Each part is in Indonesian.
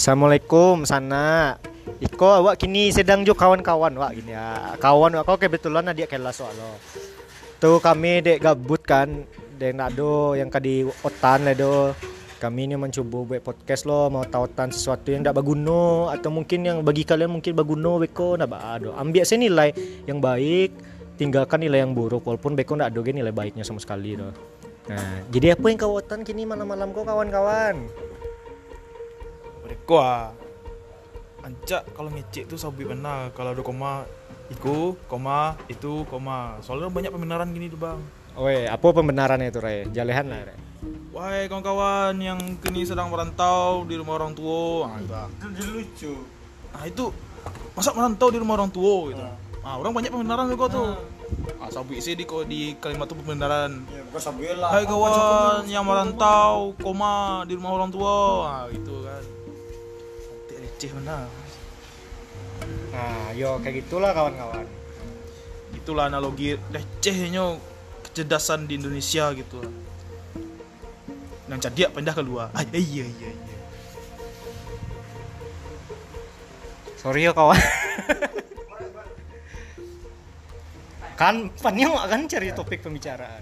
Assalamualaikum sana. Iko awak kini sedang jo kawan-kawan wak gini ya. Kawan wak kau kebetulan adik kelas wak lo. Tu kami dek gabut kan. Dek nak do yang kadi otan lah do. Kami ni mencuba buat podcast lo mau tautan sesuatu yang tak berguna atau mungkin yang bagi kalian mungkin berguna beko nak ba do. Ambil saya nilai yang baik, tinggalkan nilai yang buruk walaupun beko nak ada nilai baiknya sama sekali do. Nah, jadi apa yang kawotan kini malam-malam kau kawan-kawan? Mereka ah. Ancak kalau ngecek tuh sabi benar kalau ada koma iku koma itu koma soalnya banyak pembenaran gini tuh bang Oi, apa pembenarannya itu Ray? Jalehan lah Ray. Wahai kawan-kawan yang kini sedang merantau di rumah orang tua nah, itu ah. Jadi lucu. nah itu masa merantau di rumah orang tua gitu ah orang banyak pembenaran juga tuh ah sabi sih di di kalimat tuh pembenaran Ya bukan lah. Hai kawan yang merantau koma di rumah orang tua ah gitu kan receh benar Nah, yo kayak gitulah kawan-kawan. itulah analogi recehnya kecerdasan di Indonesia gitu lah. yang cerdik pindah keluar ah, iya iya iya Sorry yo kawan. kan panjang kan cari topik pembicaraan.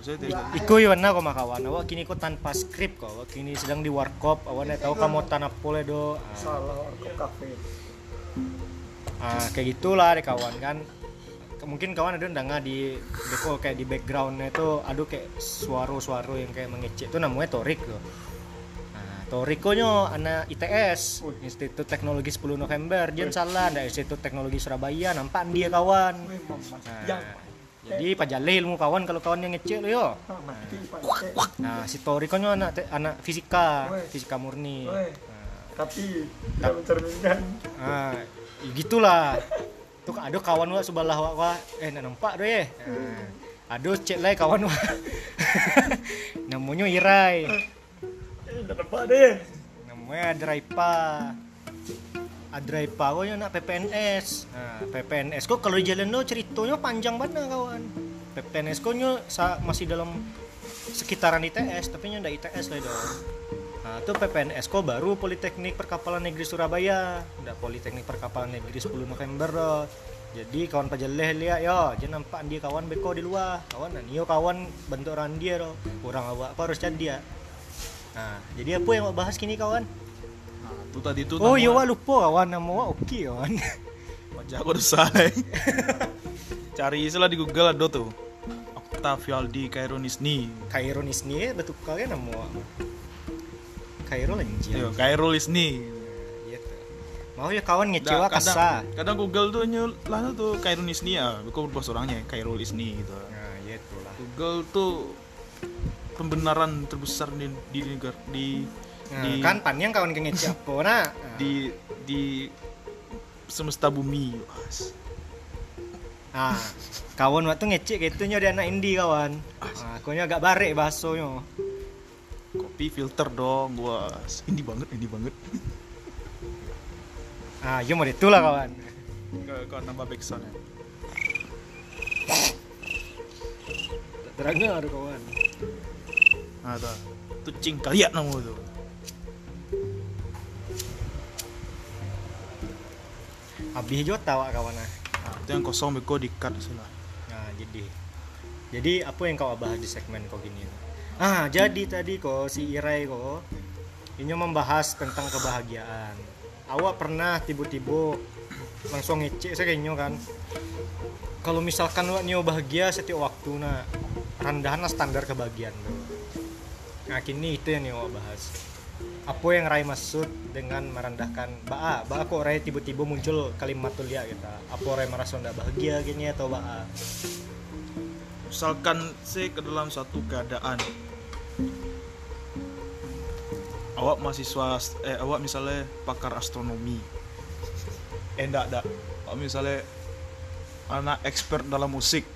Tidak Iku yo na kok kawan. Awak kini kok tanpa skrip kok. Awak kini sedang di warkop. Awak nak tahu kamu tanah pole do. Salah ke kafe. Ah, kayak gitulah deh kawan kan. Mungkin kawan ada nggak di deko kayak di backgroundnya itu ada kayak suara-suara yang kayak mengecek itu namanya Torik tuh. Nah, Torikonya anak ITS, Institut Teknologi 10 November. Jangan salah, ada Institut Teknologi Surabaya. Nampak dia kawan. Nah, jadi pajale ilmu kawan kalau kawan yang ngecek lo yo. Nah, si Torikonya anak te- anak fisika, fisika murni. Nah, Tapi tidak mencerminkan. Ah, ya gitulah. Tuh ada kawan wa sebelah wa, wa. eh nak nampak doh ye. Nah, ada cek lah kawan wa. Namanya Irai. Eh, nampak deh. Namanya Adraipa. Adraipa kau yang nak PPNS. Nah, PPNS kok kalau di jalan lo ceritanya panjang banget kawan. PPNS kau nyo masih dalam sekitaran ITS tapi nya ndak ITS lah dong. Nah, itu PPNS kok baru Politeknik Perkapalan Negeri Surabaya. Ndak Politeknik Perkapalan Negeri 10 November doh. Jadi kawan pajaleh lihat yo, jangan nampak dia kawan beko di luar. Kawan dan yo kawan bentuk orang dia doh. Orang awak apa harus jadi dia. Nah, jadi apa yang awak bahas kini kawan? Itu tadi tuh Oh iya wak lupa kawan nama wak oke kawan. wajah aku udah selesai cari istilah di Google ada tuh Octavialdi Kaironisni Kairo Nisni betul kalian nama wak. Kairo lanjut. Yo, Kairolisni Iya tuh. Mau ya kawan ngecewa kadang, kasa. kadang Google tuh nyul lah tuh Kaironisni ya aku berbahasa orangnya Kairolisni gitu Nah, iya tuh lah. Google tuh pembenaran terbesar di di negara di Nah, di kan panjang kawan ke ngece apa nah. Nah, di di semesta bumi Mas. Nah, kawan waktu ngecek gitu dia anak indie kawan. Nah, aku nya agak barek bahasonya. kopi filter dong gua ini banget ini banget Ah, yo mau itu lah kawan. kau tambah backsound ya Terangnya ada kawan. nah tuh tuh cing kalian namu tuh Habis jota wak kawan nah. nah, itu yang kosong beko di cut salah Nah, jadi jadi apa yang kau bahas di segmen kau gini? Ah, jadi tadi kok si Irai kok ini membahas tentang kebahagiaan. Awak pernah tiba-tiba langsung ngecek saya kayaknya kan. Kalau misalkan awak nio bahagia setiap waktu nah rendahan standar kebahagiaan tuh. Nah, kini itu yang awak bahas. Apa yang Rai maksud dengan merendahkan Baa? Baa kok Rai tiba-tiba muncul kalimat tuh lihat kita. Apa Rai merasa tidak bahagia gini atau Baa? misalkan saya ke dalam satu keadaan awak mahasiswa eh awak misalnya pakar astronomi eh enggak enggak awak misalnya anak expert dalam musik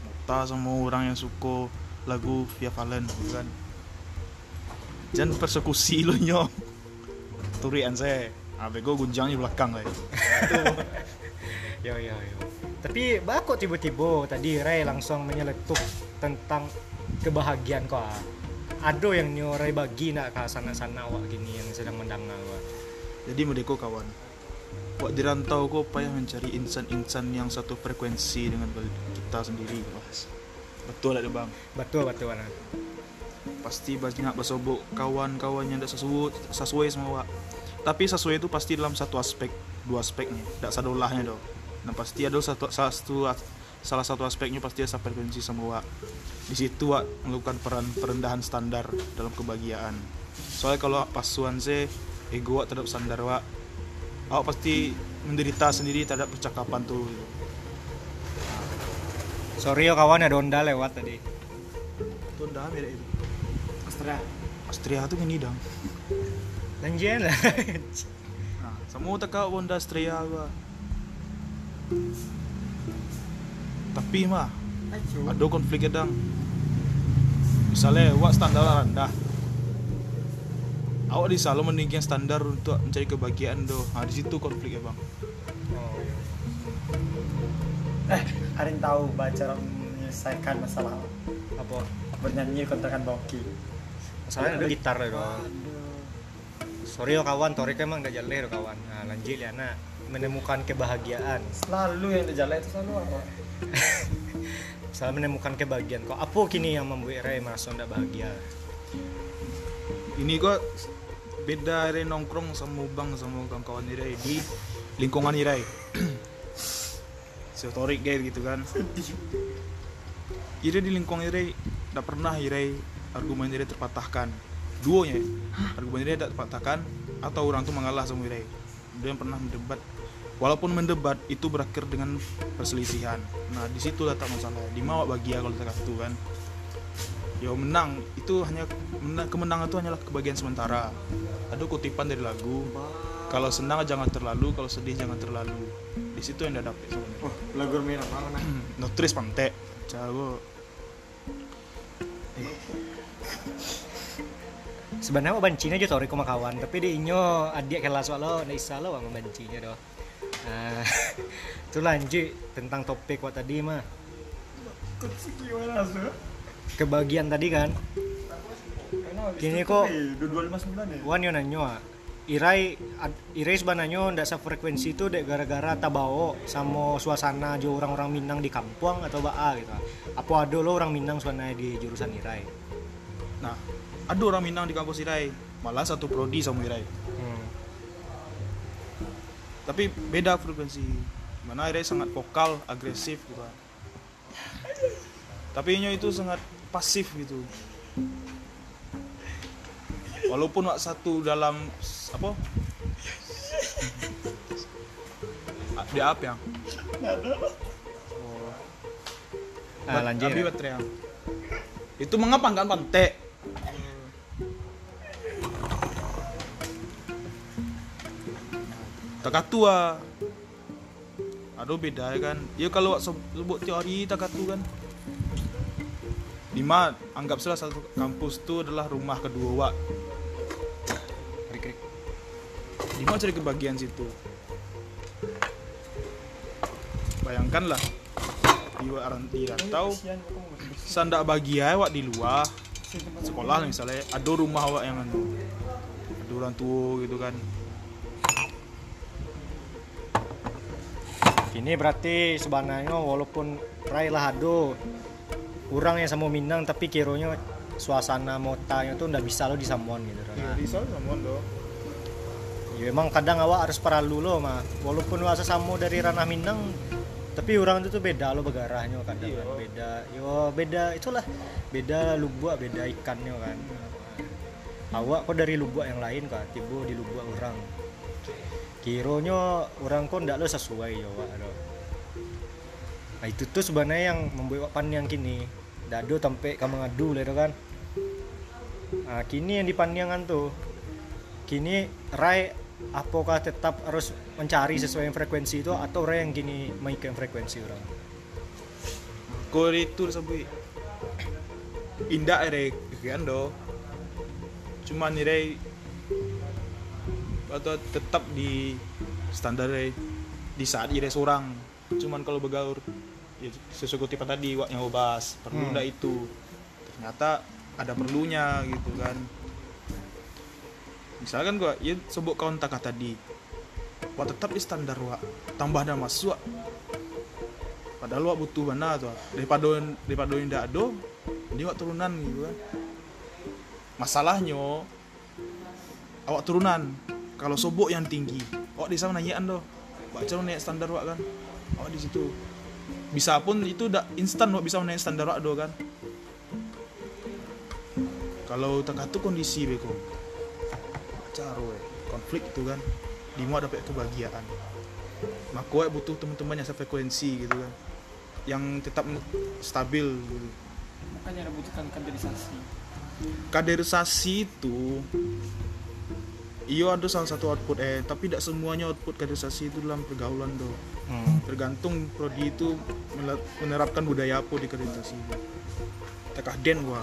muta sama orang yang suka lagu Via Valen gitu kan jangan persekusi lo nyong turian saya ah bego gunjang di belakang lah itu Yo yo yo. Tapi bah kok tiba-tiba tadi Ray langsung menyeletuk tentang kebahagiaan kok. ah. ado yang nyorai bagi nak ke sana-sana awak gini yang sedang mendengar awak. Jadi Medeko kawan Wak di rantau kau payah mencari insan-insan yang satu frekuensi dengan kita sendiri Mas. Betul ada bang Betul betul anak. Pasti banyak bersobok kawan-kawan yang tidak sesuai, sesuai sama Wak Tapi sesuai itu pasti dalam satu aspek Dua aspeknya. Tidak sadolahnya dong Nah pasti ada satu, satu salah satu aspeknya pasti ada frekuensi sama Wak di situ Wak melakukan peran perendahan standar dalam kebahagiaan. Soalnya kalau pasuan se ego Wak terhadap standar Wak awak pasti menderita sendiri terhadap percakapan tuh. Sorry yo kawan ada onda lewat tadi. itu mirip itu Astra. Astria tuh gini dong Lanjian lah. nah semua tak kau Honda Astria Wak tapi mah ada konflik kadang misalnya wak standar rendah awak di selalu meninggikan standar untuk mencari kebahagiaan do nah di situ konflik ya bang Oh. Eh, ada yang tahu cara menyelesaikan masalah Apa? bernyanyi kontrakan Boki. Masalahnya ada gitar ya dong. Aduh. Sorry yo kawan, Torik emang gak jalan yo kawan. Nah, lanjut ya nak menemukan kebahagiaan. Selalu yang dijalan itu selalu apa? Selalu menemukan kebahagiaan. Kok apa kini yang membuat Ray merasa tidak bahagia? ini kok beda Ire nongkrong sama bang sama kawan-kawan Ire di lingkungan Ire Seotorik kayak gitu kan Ire di lingkungan Ire tidak pernah Ire argumen Ire terpatahkan. Duonya argumen tidak terpatahkan atau orang tuh mengalah sama Ire dia pernah mendebat. Walaupun mendebat itu berakhir dengan perselisihan. Nah di situ letak masalah. Di mau bahagia kalau kita itu kan. Ya menang itu hanya menang, kemenangan itu hanyalah kebagian sementara. Ada kutipan dari lagu kalau senang jangan terlalu kalau sedih jangan terlalu. Di situ yang dia dapat sebenarnya. Oh, lagu merah mana? notris pante cago Sebenarnya mau bancinya aja Torik sama kawan, tapi di inyo adik kelas lo, ndak isa lo mau bancinya doh. Nah, itu lanjut tentang topik what tadi mah kebahagiaan tadi kan. Gini kok- Dua lima sembilan ya? Wan yo nanyo ah. Irai ad- Irai sebenarnya ndak frekuensi itu dek gara-gara tabao sama suasana jo orang-orang Minang di kampung atau baa gitu. Apa ada lo orang Minang suasana di jurusan Irai? nah ada orang Minang di kampus Irai malah satu prodi sama Irai Hmm. tapi beda frekuensi mana Irai sangat vokal agresif gitu tapi Inyo itu sangat pasif gitu walaupun wak satu dalam apa? Dia apa yang? Oh, Ah, lanjut. Abi ya. yang. itu mengapa kan pantai takatua aduh beda ya kan. Ya kalau sebut teori takatu kan. Lima anggap salah satu kampus itu adalah rumah kedua wak lima cari kebagian situ. Bayangkanlah di Waran- di rantau sandak bahagia wak di luar sekolah misalnya ada rumah wak yang anu ada orang tua gitu kan. Ini berarti sebenarnya walaupun Rai lah ado kurang yang sama Minang tapi kironya suasana motanya tuh ndak bisa lo disamon gitu Iya, Nah, di sana sama do ya emang kadang awak harus peralu lo mah walaupun wasa samo dari ranah Minang tapi orang itu tuh beda lo begarahnya kadang kan beda. Yo beda itulah. Beda lubuk beda ikannya kan. Awak kok dari lubuk yang lain kak tiba di lubuk orang. Kironya orang kok ndak lo sesuai ya wak lo nah itu tuh sebenarnya yang membuat pan yang kini. Dado sampai kamu ngadu lah itu kan. Nah kini yang di panjangan tuh kini Rai apakah tetap harus mencari sesuai yang frekuensi itu atau Rai yang kini mengikuti frekuensi orang? Kau itu sabui indah ere kan do cuman ere atau tetap di standar ere di saat ere seorang. Cuman kalau begaur ya sesuai kutipan tadi yang bahas perlu Hmm. ndak itu. Ternyata ada perlunya gitu kan misalkan gua ya sebut kawan tak tadi. Wah tetap di standar wa tambah dan masuk Wak. padahal wa butuh mana tuh daripada daripada tidak ada dia wak turunan gitu kan masalahnya awak turunan. Kalau sobok yang tinggi awak di sana nanyaan doh baca naik standar wak kan? Awak di situ. Bisa pun itu udah instan wak bisa naik standar wak doh kan? Kalau tak tu kondisi beko baca we konflik itu kan. Di mau dapat kebahagiaan. Maka wak butuh teman-teman yang sefrekuensi gitu kan. Yang tetap stabil gitu. makanya ada butuhkan kaderisasi. Kaderisasi itu iyo ada salah satu output eh. Tapi tidak semuanya output kaderisasi itu dalam pergaulan do Hmm. tergantung prodi itu menerapkan budaya apa di kaderisasi. Itu tekah den gua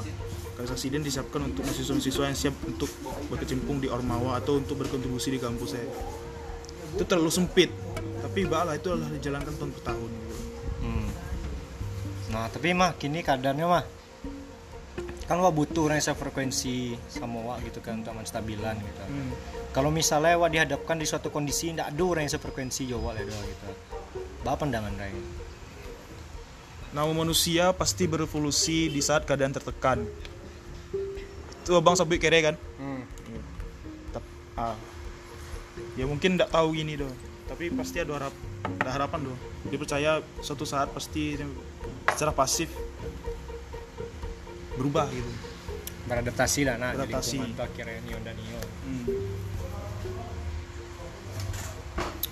kaderisasi den disiapkan untuk mahasiswa-mahasiswa yang siap untuk berkecimpung di ormawa atau untuk berkontribusi di kampus saya itu terlalu sempit tapi balah itu adalah dijalankan tahun per tahun gitu. Hmm. Nah, tapi mah kini kadarnya mah kan wah butuh orang yang frekuensi sama wah gitu kan untuk stabilan gitu. Hmm. Kalau misalnya wah dihadapkan di suatu kondisi tidak ada orang yang sefrekuensi Jawa lah gitu. Apa pandangan Rai? Nama manusia pasti berevolusi di saat keadaan tertekan. Itu abang sabit kere kan? Hmm. Tep- ah. Ya mungkin tidak tahu gini doh. Tapi pasti ada harap, ada harapan doh. Dia percaya suatu saat pasti secara pasif berubah gitu. Beradaptasi lah nah Beradaptasi. tuh akhirnya Nio dan Nio. Hmm.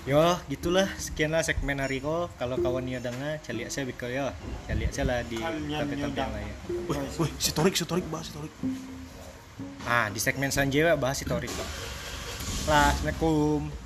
Yo, gitulah sekianlah segmen hari ko. Kalau kawan Nio dengar, cari saya biko yo. Cari saya lah di Nio tempat-tempat yang lain. Wih, wih, sitorik, sitorik, bahas sitorik. Ah, di segmen selanjutnya bahas historik. Pak. Assalamualaikum.